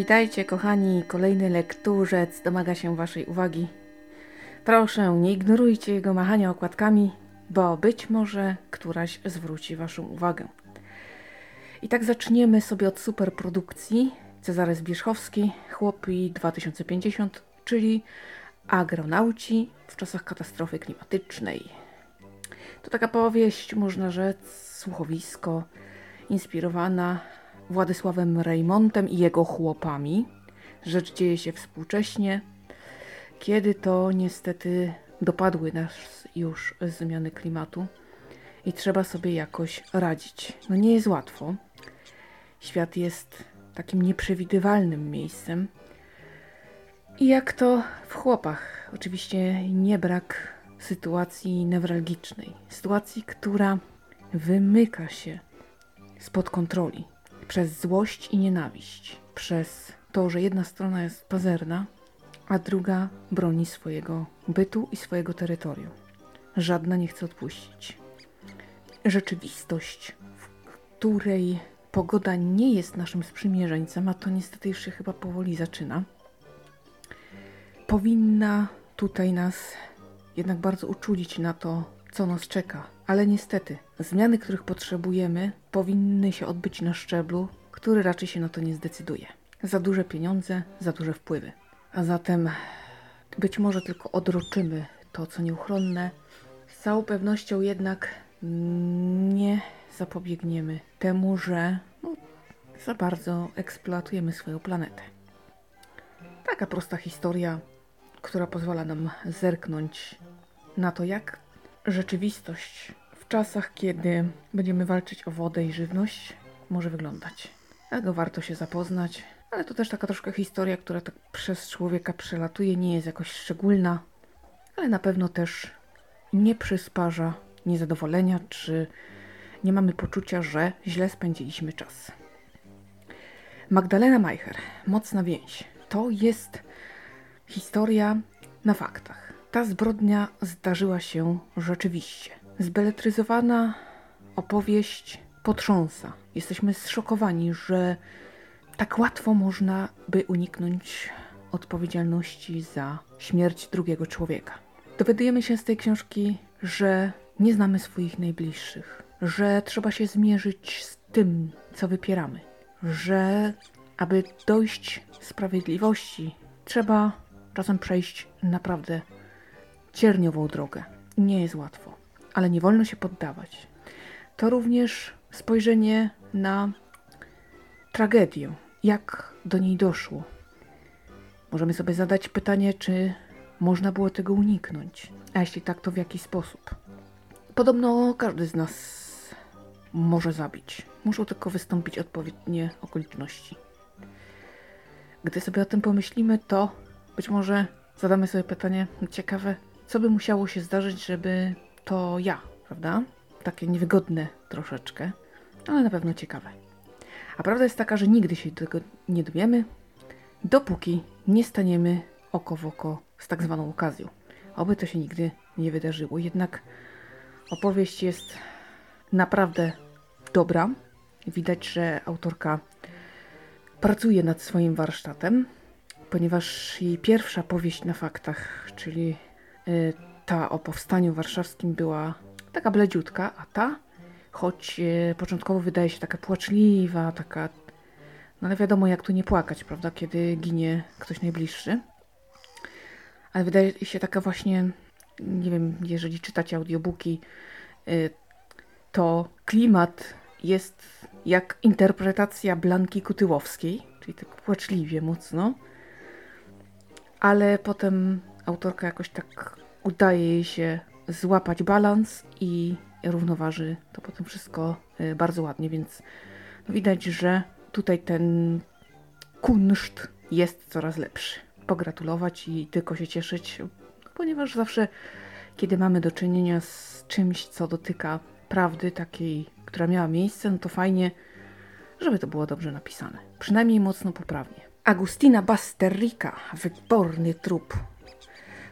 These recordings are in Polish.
Witajcie, kochani. Kolejny lekturzec domaga się Waszej uwagi. Proszę, nie ignorujcie jego machania okładkami, bo być może któraś zwróci Waszą uwagę. I tak zaczniemy sobie od superprodukcji Cezary Zbierzchowski, Chłopi 2050, czyli agronauci w czasach katastrofy klimatycznej. To taka powieść, można rzec, słuchowisko, inspirowana Władysławem Reymontem i jego chłopami. Rzecz dzieje się współcześnie, kiedy to niestety dopadły nas już zmiany klimatu i trzeba sobie jakoś radzić. No nie jest łatwo. Świat jest takim nieprzewidywalnym miejscem. I jak to w chłopach, oczywiście nie brak sytuacji newralgicznej, sytuacji, która wymyka się spod kontroli przez złość i nienawiść, przez to, że jedna strona jest pazerna, a druga broni swojego bytu i swojego terytorium. Żadna nie chce odpuścić. Rzeczywistość, w której pogoda nie jest naszym sprzymierzeńcem, a to niestety już się chyba powoli zaczyna, powinna tutaj nas jednak bardzo uczulić na to, co nas czeka. Ale niestety, zmiany, których potrzebujemy, powinny się odbyć na szczeblu, który raczej się na to nie zdecyduje. Za duże pieniądze, za duże wpływy. A zatem być może tylko odroczymy to, co nieuchronne. Z całą pewnością jednak nie zapobiegniemy temu, że no, za bardzo eksploatujemy swoją planetę. Taka prosta historia, która pozwala nam zerknąć na to, jak rzeczywistość w czasach, kiedy będziemy walczyć o wodę i żywność, może wyglądać. Tego warto się zapoznać, ale to też taka troszkę historia, która tak przez człowieka przelatuje, nie jest jakoś szczególna, ale na pewno też nie przysparza niezadowolenia, czy nie mamy poczucia, że źle spędziliśmy czas. Magdalena Majcher, Mocna więź. To jest historia na faktach. Ta zbrodnia zdarzyła się rzeczywiście. Zbeletryzowana opowieść potrząsa. Jesteśmy zszokowani, że tak łatwo można by uniknąć odpowiedzialności za śmierć drugiego człowieka. Dowiadujemy się z tej książki, że nie znamy swoich najbliższych, że trzeba się zmierzyć z tym, co wypieramy, że aby dojść sprawiedliwości, trzeba czasem przejść naprawdę cierniową drogę. Nie jest łatwo, ale nie wolno się poddawać. To również spojrzenie na tragedię, jak do niej doszło. Możemy sobie zadać pytanie, czy można było tego uniknąć, a jeśli tak, to w jaki sposób. Podobno każdy z nas może zabić. Muszą tylko wystąpić odpowiednie okoliczności. Gdy sobie o tym pomyślimy, to być może zadamy sobie pytanie ciekawe, co by musiało się zdarzyć, żeby to ja, prawda? Takie niewygodne troszeczkę, ale na pewno ciekawe. A prawda jest taka, że nigdy się tego nie dowiemy, dopóki nie staniemy oko w oko z tak zwaną okazją. Oby to się nigdy nie wydarzyło. Jednak opowieść jest naprawdę dobra. Widać, że autorka pracuje nad swoim warsztatem, ponieważ jej pierwsza powieść na faktach, czyli ta o powstaniu warszawskim była taka bledziutka, a ta, choć y, początkowo wydaje się taka płaczliwa, taka, no ale wiadomo jak tu nie płakać, prawda, kiedy ginie ktoś najbliższy. Ale wydaje się taka właśnie, nie wiem, jeżeli czytacie audiobooki, y, to klimat jest jak interpretacja Blanki Kutyłowskiej, czyli tak płaczliwie mocno, ale potem autorka jakoś tak udaje jej się złapać balans i równoważy to potem wszystko y, bardzo ładnie, więc widać, że tutaj ten kunszt jest coraz lepszy. Pogratulować i tylko się cieszyć, ponieważ zawsze, kiedy mamy do czynienia z czymś, co dotyka prawdy takiej, która miała miejsce, no to fajnie, żeby to było dobrze napisane. Przynajmniej mocno poprawnie. Agustina Basterrica, wyborny trup.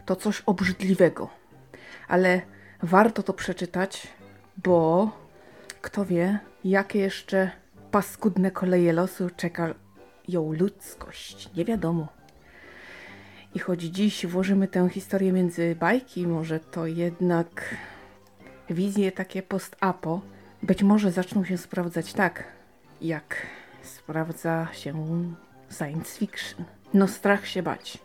To coś obrzydliwego. Ale warto to przeczytać, bo kto wie, jakie jeszcze paskudne koleje losu czeka ją ludzkość, nie wiadomo. I choć dziś włożymy tę historię między bajki, może to jednak wizje takie post-apo być może zaczną się sprawdzać tak, jak sprawdza się science fiction. No strach się bać.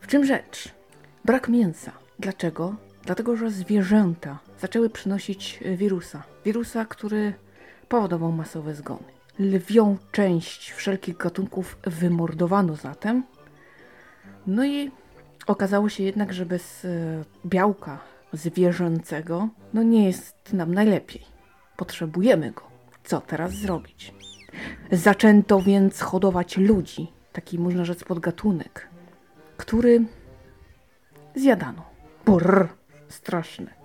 W czym rzecz? Brak mięsa. Dlaczego? Dlatego, że zwierzęta zaczęły przynosić wirusa. Wirusa, który powodował masowe zgony. Lwią część wszelkich gatunków wymordowano zatem. No i okazało się jednak, że bez e, białka zwierzęcego no nie jest nam najlepiej. Potrzebujemy go. Co teraz zrobić? Zaczęto więc hodować ludzi, taki można rzec podgatunek, który zjadano. Brr, straszne.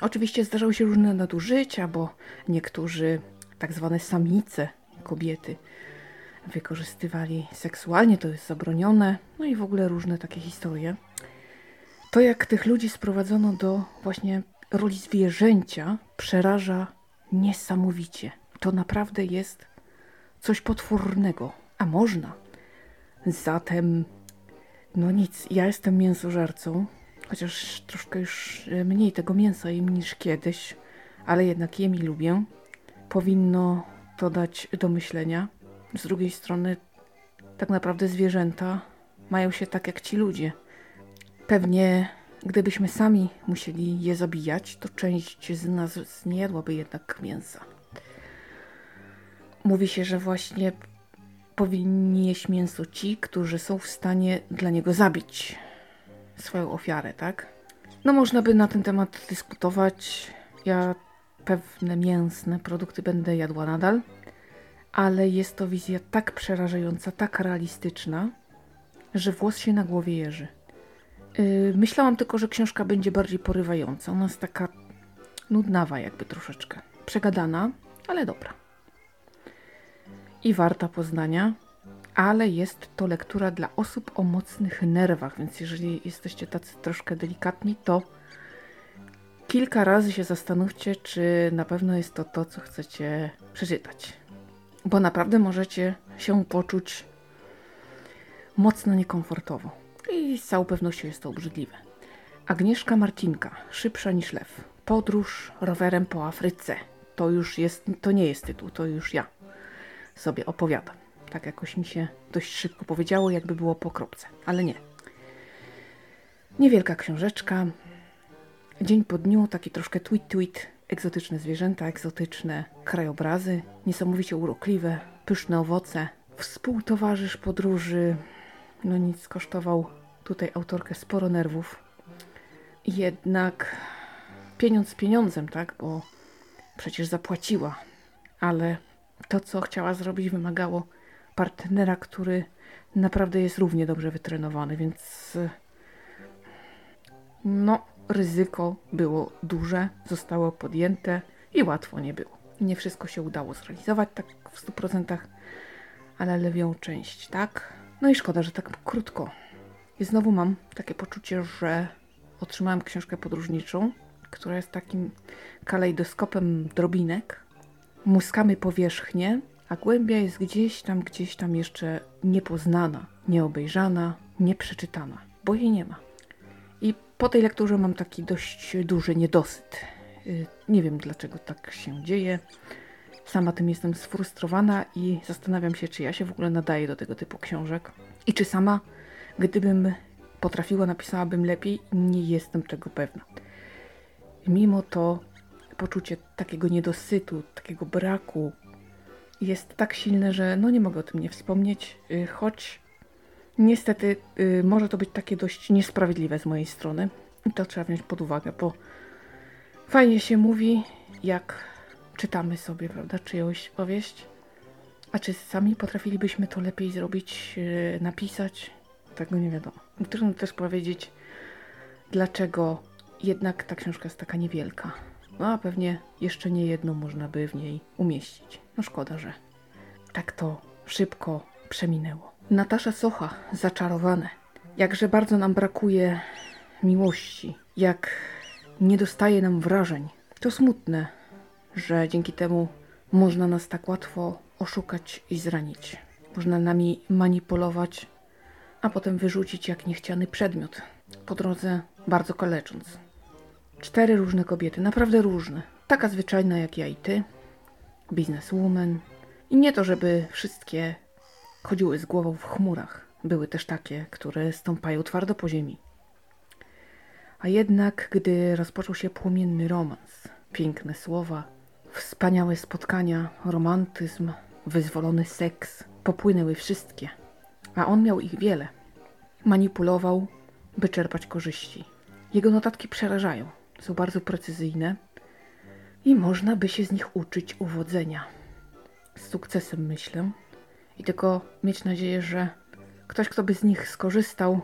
Oczywiście zdarzały się różne nadużycia, bo niektórzy tak zwane samice, kobiety, wykorzystywali seksualnie, to jest zabronione, no i w ogóle różne takie historie. To, jak tych ludzi sprowadzono do właśnie roli zwierzęcia, przeraża niesamowicie. To naprawdę jest coś potwornego, a można. Zatem, no nic, ja jestem mięsożercą, chociaż troszkę już e, mniej tego mięsa jem niż kiedyś, ale jednak jem i lubię. Powinno to dać do myślenia. Z drugiej strony, tak naprawdę zwierzęta mają się tak jak ci ludzie. Pewnie gdybyśmy sami musieli je zabijać, to część z nas nie jadłaby jednak mięsa. Mówi się, że właśnie powinni jeść mięso ci, którzy są w stanie dla niego zabić swoją ofiarę, tak? No można by na ten temat dyskutować. Ja pewne mięsne produkty będę jadła nadal, ale jest to wizja tak przerażająca, tak realistyczna, że włos się na głowie jeży. Yy, myślałam tylko, że książka będzie bardziej porywająca. Ona jest taka nudnawa jakby troszeczkę. Przegadana, ale dobra. I warta poznania ale jest to lektura dla osób o mocnych nerwach, więc jeżeli jesteście tacy troszkę delikatni, to kilka razy się zastanówcie, czy na pewno jest to to, co chcecie przeczytać. Bo naprawdę możecie się poczuć mocno niekomfortowo. I z całą pewnością jest to obrzydliwe. Agnieszka Marcinka, szybsza niż lew. Podróż rowerem po Afryce. To już jest, to nie jest tytuł, to już ja sobie opowiadam. Tak jakoś mi się dość szybko powiedziało, jakby było po kropce, ale nie. Niewielka książeczka. Dzień po dniu, taki troszkę tweet-tweet. Egzotyczne zwierzęta, egzotyczne krajobrazy, niesamowicie urokliwe, pyszne owoce. Współtowarzysz podróży, no nic, kosztował tutaj autorkę sporo nerwów. Jednak pieniądz pieniądzem, tak, bo przecież zapłaciła, ale to, co chciała zrobić, wymagało partnera, który naprawdę jest równie dobrze wytrenowany, więc no, ryzyko było duże, zostało podjęte i łatwo nie było. Nie wszystko się udało zrealizować tak w 100%, ale lewią część, tak? No i szkoda, że tak krótko. I znowu mam takie poczucie, że otrzymałem książkę podróżniczą, która jest takim kalejdoskopem drobinek. Muskamy powierzchnię, a głębia jest gdzieś tam, gdzieś tam jeszcze niepoznana, nieobejrzana, nieprzeczytana, bo jej nie ma. I po tej lekturze mam taki dość duży niedosyt. Y, nie wiem dlaczego tak się dzieje. Sama tym jestem sfrustrowana i zastanawiam się, czy ja się w ogóle nadaję do tego typu książek. I czy sama, gdybym potrafiła, napisałabym lepiej, nie jestem tego pewna. Mimo to poczucie takiego niedosytu, takiego braku jest tak silne, że no nie mogę o tym nie wspomnieć, y, choć niestety y, może to być takie dość niesprawiedliwe z mojej strony. I to trzeba wziąć pod uwagę, bo fajnie się mówi, jak czytamy sobie, prawda, czyjąś powieść. A czy sami potrafilibyśmy to lepiej zrobić, y, napisać? Tego nie wiadomo. Trudno też powiedzieć, dlaczego jednak ta książka jest taka niewielka. No a pewnie jeszcze nie jedną można by w niej umieścić. No szkoda, że tak to szybko przeminęło. Natasza Socha, zaczarowane. Jakże bardzo nam brakuje miłości, jak nie dostaje nam wrażeń. To smutne, że dzięki temu można nas tak łatwo oszukać i zranić. Można nami manipulować, a potem wyrzucić jak niechciany przedmiot, po drodze bardzo kalecząc. Cztery różne kobiety, naprawdę różne. Taka zwyczajna jak ja i ty, bizneswoman. I nie to, żeby wszystkie chodziły z głową w chmurach. Były też takie, które stąpają twardo po ziemi. A jednak, gdy rozpoczął się płomienny romans, piękne słowa, wspaniałe spotkania, romantyzm, wyzwolony seks, popłynęły wszystkie. A on miał ich wiele. Manipulował, by czerpać korzyści. Jego notatki przerażają. Są bardzo precyzyjne i można by się z nich uczyć uwodzenia. Z sukcesem myślę. I tylko mieć nadzieję, że ktoś, kto by z nich skorzystał,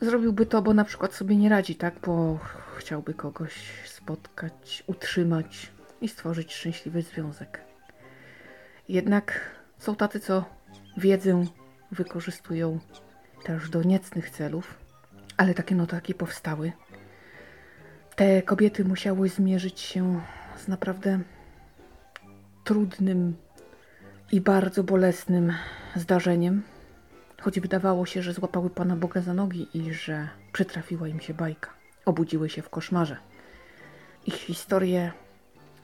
zrobiłby to, bo na przykład sobie nie radzi, tak? Bo chciałby kogoś spotkać, utrzymać i stworzyć szczęśliwy związek. Jednak są tacy, co wiedzę wykorzystują też do niecnych celów, ale takie notatki powstały. Te kobiety musiały zmierzyć się z naprawdę trudnym i bardzo bolesnym zdarzeniem, choć wydawało się, że złapały Pana Boga za nogi i że przytrafiła im się bajka. Obudziły się w koszmarze. Ich historie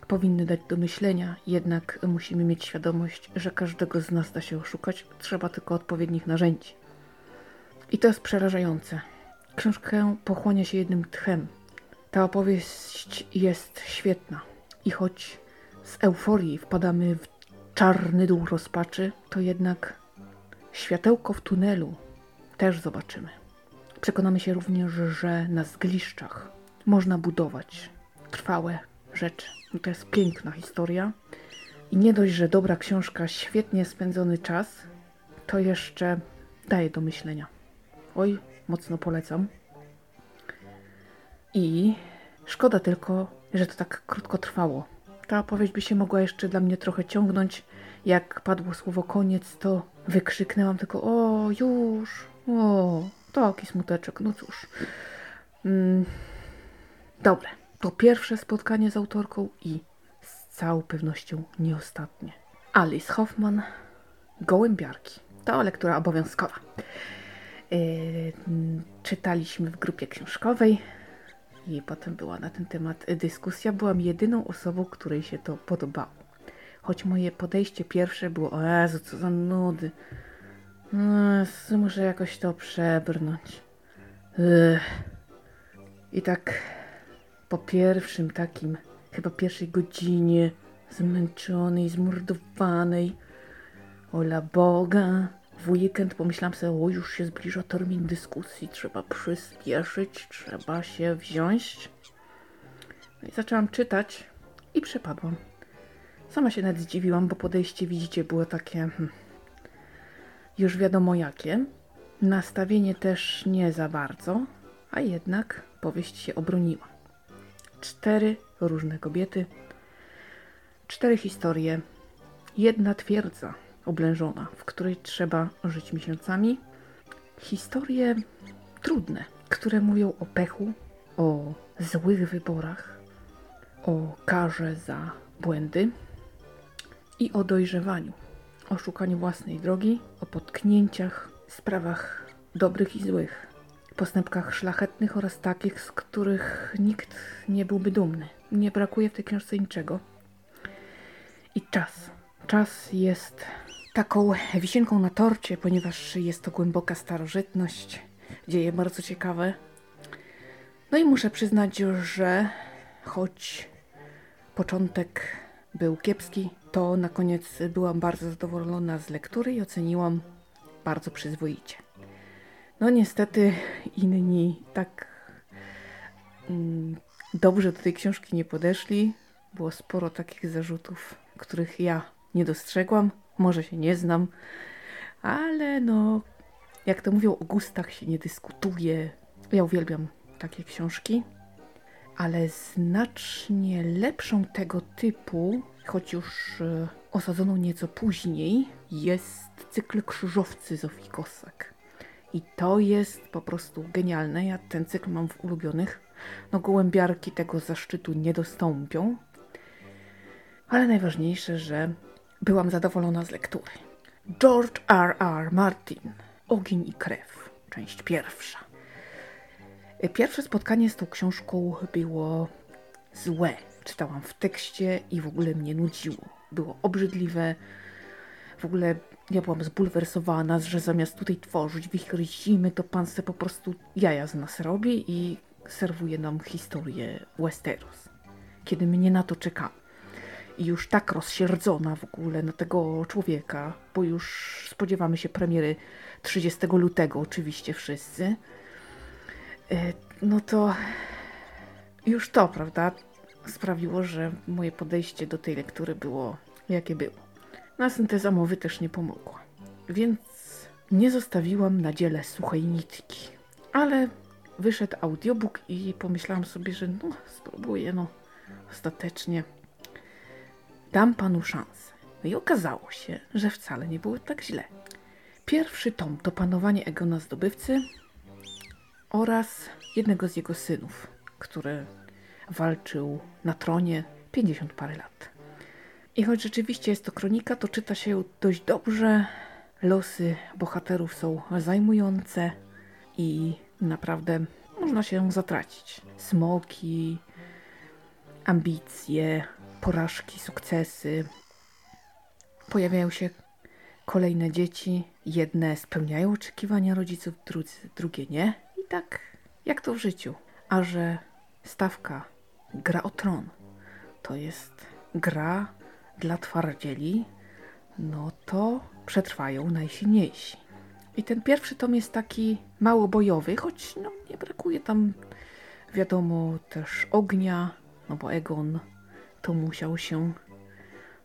powinny dać do myślenia, jednak musimy mieć świadomość, że każdego z nas da się oszukać, trzeba tylko odpowiednich narzędzi. I to jest przerażające. Książkę pochłania się jednym tchem. Ta opowieść jest świetna. I choć z euforii wpadamy w czarny dół rozpaczy, to jednak światełko w tunelu też zobaczymy. Przekonamy się również, że na zgliszczach można budować trwałe rzeczy. I to jest piękna historia. I nie dość, że dobra książka, świetnie spędzony czas, to jeszcze daje do myślenia. Oj, mocno polecam. I szkoda tylko, że to tak krótko trwało. Ta opowieść by się mogła jeszcze dla mnie trochę ciągnąć. Jak padło słowo koniec, to wykrzyknęłam tylko o, już, o, taki smuteczek, no cóż. Mm, dobre, to pierwsze spotkanie z autorką i z całą pewnością nie ostatnie. Alice Hoffman, Gołębiarki. To lektura obowiązkowa. Yy, czytaliśmy w grupie książkowej i potem była na ten temat dyskusja. Byłam jedyną osobą, której się to podobało. Choć moje podejście pierwsze było, o Jezu, co za nudy. Muszę jakoś to przebrnąć. Ugh. I tak po pierwszym takim, chyba pierwszej godzinie, zmęczonej, zmordowanej, ola Boga, w weekend pomyślałam sobie, o już się zbliża termin dyskusji, trzeba przyspieszyć, trzeba się wziąć. No i zaczęłam czytać i przepadłam. Sama się nawet zdziwiłam, bo podejście, widzicie, było takie hmm, już wiadomo jakie. Nastawienie też nie za bardzo, a jednak powieść się obroniła. Cztery różne kobiety, cztery historie, jedna twierdza oblężona, w której trzeba żyć miesiącami. Historie trudne, które mówią o pechu, o złych wyborach, o karze za błędy i o dojrzewaniu, o szukaniu własnej drogi, o potknięciach, sprawach dobrych i złych, postępkach szlachetnych oraz takich, z których nikt nie byłby dumny. Nie brakuje w tej książce niczego. I czas. Czas jest taką wisienką na torcie, ponieważ jest to głęboka starożytność, dzieje bardzo ciekawe. No i muszę przyznać, że choć początek był kiepski, to na koniec byłam bardzo zadowolona z lektury i oceniłam bardzo przyzwoicie. No niestety inni tak mm, dobrze do tej książki nie podeszli. Było sporo takich zarzutów, których ja nie dostrzegłam. Może się nie znam, ale no, jak to mówią, o gustach się nie dyskutuje. Ja uwielbiam takie książki, ale znacznie lepszą tego typu, choć już e, osadzoną nieco później, jest cykl Krzyżowcy Zofii Kosak. I to jest po prostu genialne. Ja ten cykl mam w ulubionych. No gołębiarki tego zaszczytu nie dostąpią. Ale najważniejsze, że byłam zadowolona z lektury. George R. R. Martin. Ogień i krew. Część pierwsza. Pierwsze spotkanie z tą książką było złe. Czytałam w tekście i w ogóle mnie nudziło. Było obrzydliwe. W ogóle ja byłam zbulwersowana, że zamiast tutaj tworzyć wichry zimy, to pan se po prostu jaja z nas robi i serwuje nam historię Westeros. Kiedy mnie na to czeka i już tak rozsierdzona w ogóle na tego człowieka, bo już spodziewamy się premiery 30 lutego, oczywiście wszyscy, e, no to już to, prawda, sprawiło, że moje podejście do tej lektury było jakie było. Na synteza mowy też nie pomogła, więc nie zostawiłam na dziele suchej nitki, ale wyszedł audiobook i pomyślałam sobie, że no spróbuję, no ostatecznie dam panu szansę. No i okazało się, że wcale nie było tak źle. Pierwszy tom to Panowanie Egona Zdobywcy oraz jednego z jego synów, który walczył na tronie 50 parę lat. I choć rzeczywiście jest to kronika, to czyta się dość dobrze. Losy bohaterów są zajmujące i naprawdę można się zatracić. Smoki, ambicje, porażki, sukcesy. Pojawiają się kolejne dzieci. Jedne spełniają oczekiwania rodziców, drudzy, drugie nie. I tak jak to w życiu. A że stawka gra o tron to jest gra dla twardzieli, no to przetrwają najsilniejsi. I ten pierwszy tom jest taki mało bojowy, choć no, nie brakuje tam, wiadomo, też ognia, no bo Egon to musiał się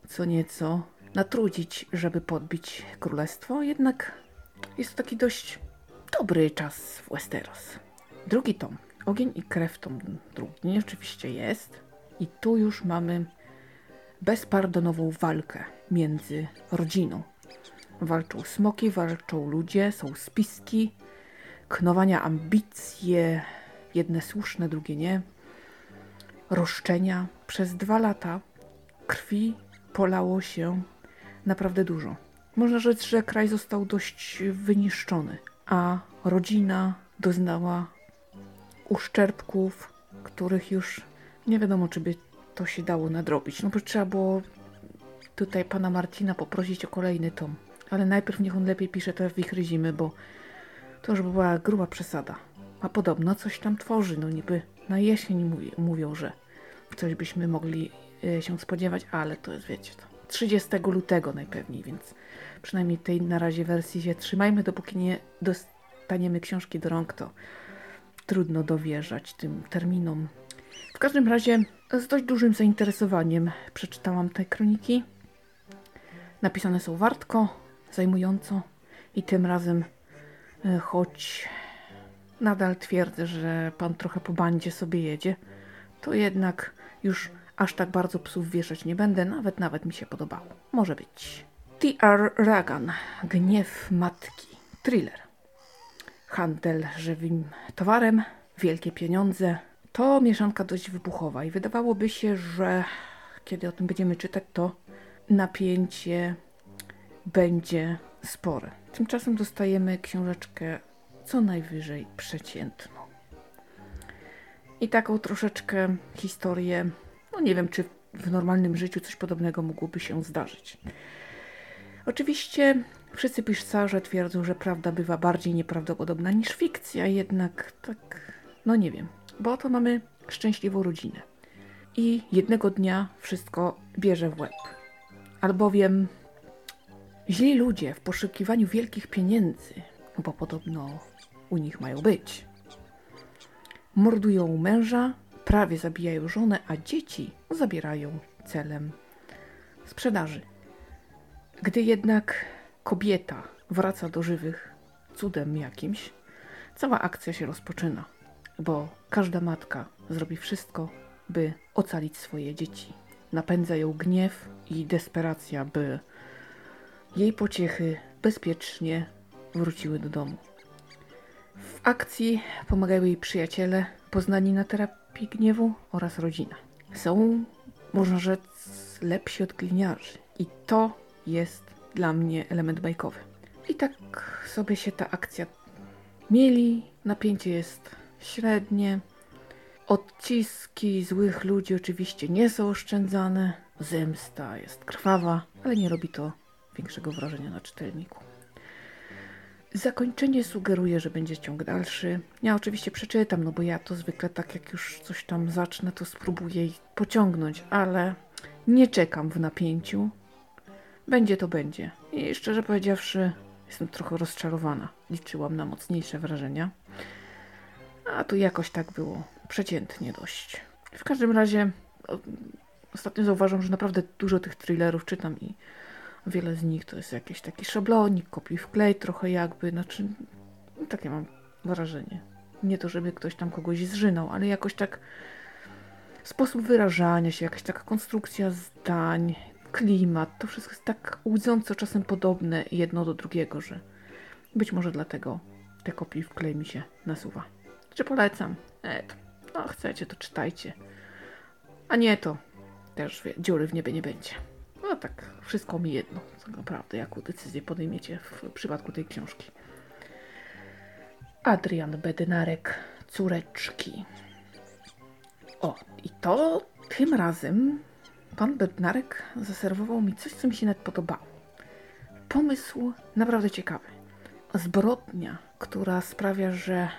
co nieco natrudzić, żeby podbić królestwo, jednak jest to taki dość dobry czas w Westeros. Drugi tom, Ogień i krew tom drugi oczywiście jest i tu już mamy bezpardonową walkę między rodziną. Walczą smoki, walczą ludzie, są spiski, knowania, ambicje, jedne słuszne, drugie nie, roszczenia. Przez dwa lata krwi polało się naprawdę dużo. Można rzec, że kraj został dość wyniszczony, a rodzina doznała uszczerbków, których już nie wiadomo, czy by to się dało nadrobić. No bo trzeba było tutaj pana Marcina poprosić o kolejny tom. Ale najpierw niech on lepiej pisze te wichry zimy, bo to już była gruba przesada. A podobno coś tam tworzy, no niby na jesień mówi, mówią, że coś byśmy mogli y, się spodziewać, ale to jest, wiecie, to 30 lutego najpewniej, więc przynajmniej tej na razie wersji się trzymajmy, dopóki nie dostaniemy książki do rąk, to trudno dowierzać tym terminom. W każdym razie z dość dużym zainteresowaniem przeczytałam te kroniki. Napisane są wartko, zajmująco i tym razem, e, choć nadal twierdzę, że pan trochę po bandzie sobie jedzie, to jednak już aż tak bardzo psów wieszać nie będę, nawet nawet mi się podobało. Może być. T.R. Ragan, Gniew Matki, thriller. Handel żywym towarem, wielkie pieniądze. To mieszanka dość wybuchowa i wydawałoby się, że kiedy o tym będziemy czytać, to napięcie będzie spore. Tymczasem dostajemy książeczkę co najwyżej przeciętną. I taką troszeczkę historię, no nie wiem, czy w normalnym życiu coś podobnego mogłoby się zdarzyć. Oczywiście wszyscy pisarze twierdzą, że prawda bywa bardziej nieprawdopodobna niż fikcja, jednak tak, no nie wiem, bo oto mamy szczęśliwą rodzinę. I jednego dnia wszystko bierze w łeb. Albowiem źli ludzie w poszukiwaniu wielkich pieniędzy, bo podobno u nich mają być, mordują męża, prawie zabijają żonę, a dzieci zabierają celem sprzedaży. Gdy jednak kobieta wraca do żywych cudem jakimś, cała akcja się rozpoczyna, bo każda matka zrobi wszystko, by ocalić swoje dzieci. Napędza ją gniew i desperacja, by jej pociechy bezpiecznie wróciły do domu. W akcji pomagają jej przyjaciele, poznani na terapii gniewu oraz rodzina. Są, można rzec, lepsi od gliniarzy. I to jest dla mnie element bajkowy. I tak sobie się ta akcja mieli. Napięcie jest średnie. Odciski złych ludzi oczywiście nie są oszczędzane. Zemsta jest krwawa, ale nie robi to większego wrażenia na czytelniku. Zakończenie sugeruje, że będzie ciąg dalszy. Ja oczywiście przeczytam, no bo ja to zwykle tak jak już coś tam zacznę, to spróbuję ich pociągnąć, ale nie czekam w napięciu. Będzie to będzie. I szczerze powiedziawszy, jestem trochę rozczarowana. Liczyłam na mocniejsze wrażenia. A tu jakoś tak było przeciętnie dość. W każdym razie ostatnio zauważam, że naprawdę dużo tych thrillerów czytam i wiele z nich to jest jakiś taki szablonik, kopiuj wklej trochę jakby, znaczy takie mam wrażenie. Nie to, żeby ktoś tam kogoś zżynął, ale jakoś tak sposób wyrażania się, jakaś taka konstrukcja zdań, klimat, to wszystko jest tak łudząco czasem podobne jedno do drugiego, że być może dlatego te kopii wklej mi się nasuwa. Czy polecam? E, to, no chcecie, to czytajcie. A nie to też wie, dziury w niebie nie będzie. No tak, wszystko mi jedno, tak naprawdę, jaką decyzję podejmiecie w przypadku tej książki. Adrian Bednarek, córeczki. O, i to tym razem pan Bednarek zaserwował mi coś, co mi się nawet podobało. Pomysł naprawdę ciekawy. Zbrodnia, która sprawia, że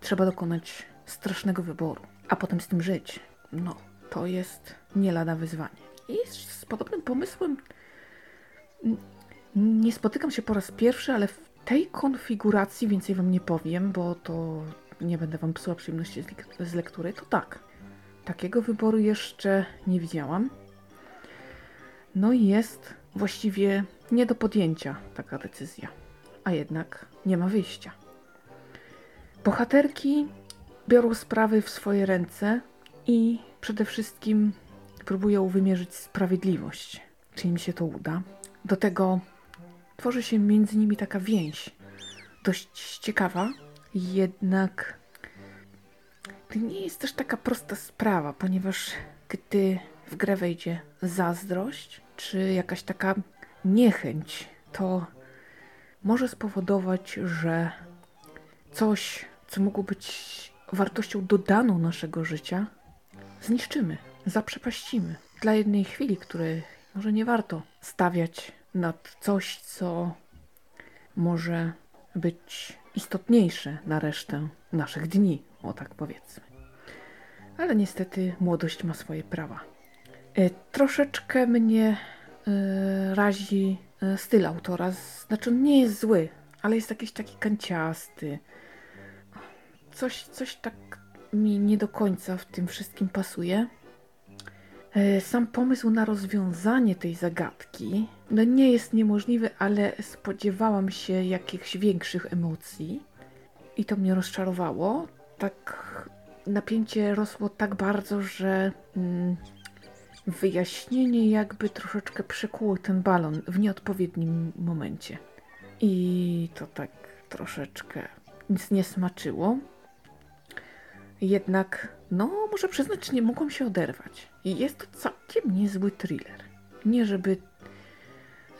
trzeba dokonać strasznego wyboru, a potem z tym żyć. No, to jest nie lada wyzwanie. I z podobnym pomysłem nie spotykam się po raz pierwszy, ale w tej konfiguracji więcej wam nie powiem, bo to nie będę wam psuła przyjemności z lektury. To tak, takiego wyboru jeszcze nie widziałam. No i jest właściwie nie do podjęcia taka decyzja, a jednak nie ma wyjścia. Bohaterki biorą sprawy w swoje ręce i przede wszystkim próbują wymierzyć sprawiedliwość. Czy im się to uda? Do tego tworzy się między nimi taka więź. Dość ciekawa, jednak to nie jest też taka prosta sprawa, ponieważ gdy w grę wejdzie zazdrość, czy jakaś taka niechęć, to może spowodować, że coś, co mogło być wartością dodaną naszego życia, zniszczymy zaprzepaścimy. Dla jednej chwili, której może nie warto stawiać nad coś, co może być istotniejsze na resztę naszych dni, o tak powiedzmy. Ale niestety młodość ma swoje prawa. E, troszeczkę mnie e, razi e, styl autora. Znaczy, on nie jest zły, ale jest jakiś taki kanciasty. Coś, coś tak mi nie do końca w tym wszystkim pasuje. E, sam pomysł na rozwiązanie tej zagadki no nie jest niemożliwy, ale spodziewałam się jakichś większych emocji i to mnie rozczarowało. Tak napięcie rosło tak bardzo, że mm, wyjaśnienie jakby troszeczkę przekuło ten balon w nieodpowiednim momencie. I to tak troszeczkę nic nie smaczyło. Jednak, no, muszę przyznać, nie mogłam się oderwać. I jest to całkiem niezły thriller. Nie żeby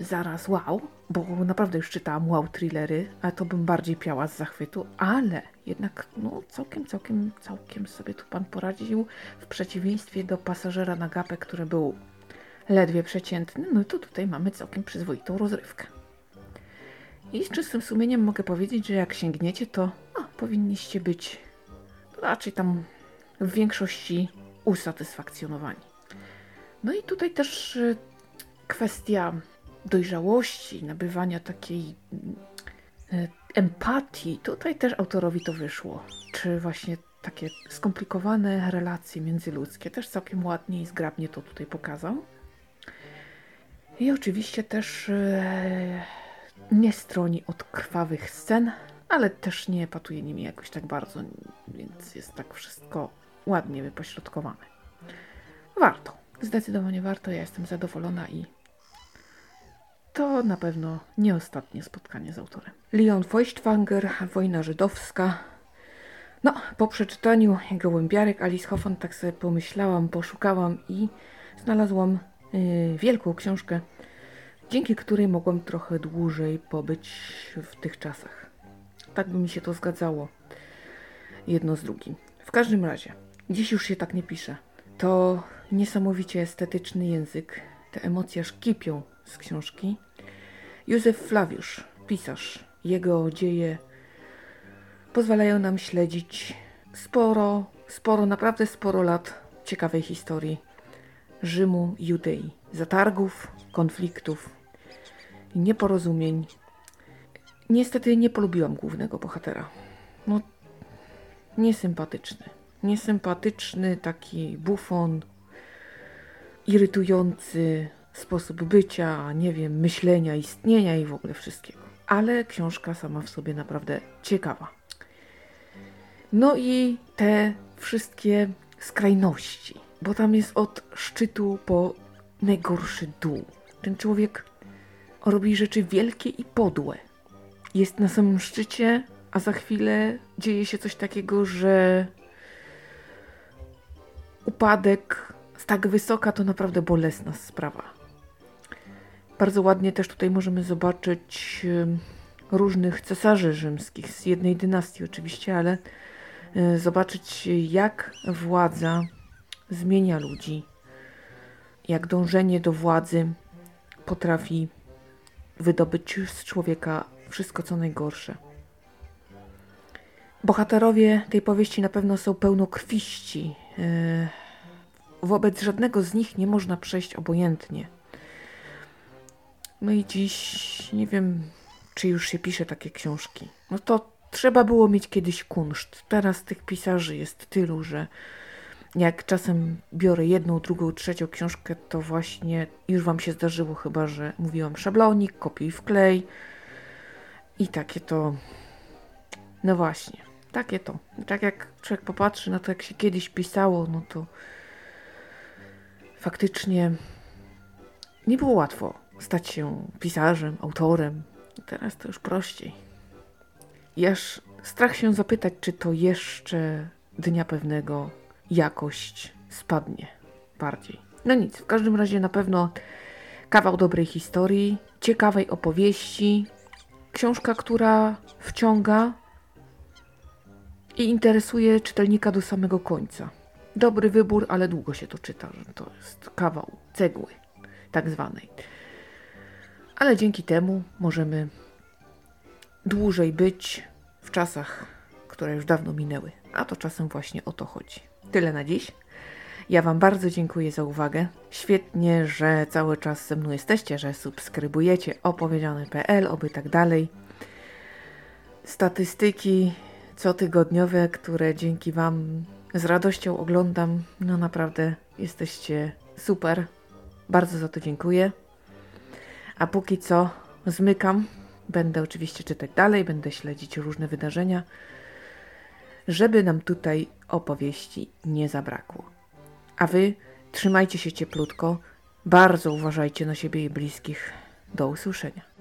zaraz wow, bo naprawdę już czytałam wow thrillery, a to bym bardziej piała z zachwytu, ale jednak no całkiem, całkiem, całkiem sobie tu pan poradził w przeciwieństwie do pasażera na gapę, który był ledwie przeciętny, no to tutaj mamy całkiem przyzwoitą rozrywkę. I z czystym sumieniem mogę powiedzieć, że jak sięgniecie, to no, powinniście być raczej tam w większości usatysfakcjonowani. No i tutaj też e, kwestia dojrzałości, nabywania takiej e, empatii. Tutaj też autorowi to wyszło. Czy właśnie takie skomplikowane relacje międzyludzkie. Też całkiem ładnie i zgrabnie to tutaj pokazał. I oczywiście też e, nie stroni od krwawych scen, ale też nie patuje nimi jakoś tak bardzo, więc jest tak wszystko ładnie wypośrodkowane. Warto, zdecydowanie warto, ja jestem zadowolona i to na pewno nie ostatnie spotkanie z autorem. Leon Feuchtwanger, Wojna Żydowska. No, po przeczytaniu Gołębiarek Alice Hoffman tak sobie pomyślałam, poszukałam i znalazłam yy, wielką książkę dzięki której mogłam trochę dłużej pobyć w tych czasach. Tak by mi się to zgadzało jedno z drugim. W każdym razie, dziś już się tak nie pisze. To niesamowicie estetyczny język. Te emocje aż kipią z książki. Józef Flawiusz, pisarz. Jego dzieje pozwalają nam śledzić sporo, sporo, naprawdę sporo lat ciekawej historii Rzymu, Judei. Zatargów, konfliktów, nieporozumień. Niestety nie polubiłam głównego bohatera. No, niesympatyczny. Niesympatyczny, taki bufon, irytujący sposób bycia, nie wiem, myślenia, istnienia i w ogóle wszystkiego. Ale książka sama w sobie naprawdę ciekawa. No i te wszystkie skrajności, bo tam jest od szczytu po najgorszy dół. Ten człowiek robi rzeczy wielkie i podłe. Jest na samym szczycie, a za chwilę dzieje się coś takiego, że upadek z tak wysoka to naprawdę bolesna sprawa. Bardzo ładnie też tutaj możemy zobaczyć różnych cesarzy rzymskich, z jednej dynastii oczywiście, ale e, zobaczyć jak władza zmienia ludzi, jak dążenie do władzy potrafi wydobyć z człowieka wszystko co najgorsze. Bohaterowie tej powieści na pewno są pełnokrwiści. E, wobec żadnego z nich nie można przejść obojętnie. No i dziś nie wiem, czy już się pisze takie książki. No to trzeba było mieć kiedyś kunszt. Teraz tych pisarzy jest tylu, że jak czasem biorę jedną, drugą, trzecią książkę, to właśnie już Wam się zdarzyło chyba, że mówiłam szablonik, kopiuj wklej i takie to... No właśnie, takie to. Tak jak człowiek popatrzy na to, jak się kiedyś pisało, no to faktycznie nie było łatwo stać się pisarzem, autorem. Teraz to już prościej. I aż strach się zapytać, czy to jeszcze dnia pewnego jakość spadnie bardziej. No nic, w każdym razie na pewno kawał dobrej historii, ciekawej opowieści, książka, która wciąga i interesuje czytelnika do samego końca. Dobry wybór, ale długo się to czyta, to jest kawał cegły, tak zwanej. Ale dzięki temu możemy dłużej być w czasach, które już dawno minęły. A to czasem właśnie o to chodzi. Tyle na dziś. Ja Wam bardzo dziękuję za uwagę. Świetnie, że cały czas ze mną jesteście, że subskrybujecie opowiedziane.pl, oby tak dalej. Statystyki cotygodniowe, które dzięki Wam z radością oglądam, no naprawdę jesteście super. Bardzo za to dziękuję. A póki co zmykam. Będę oczywiście czytać dalej, będę śledzić różne wydarzenia żeby nam tutaj opowieści nie zabrakło. A wy trzymajcie się cieplutko, bardzo uważajcie na siebie i bliskich. Do usłyszenia.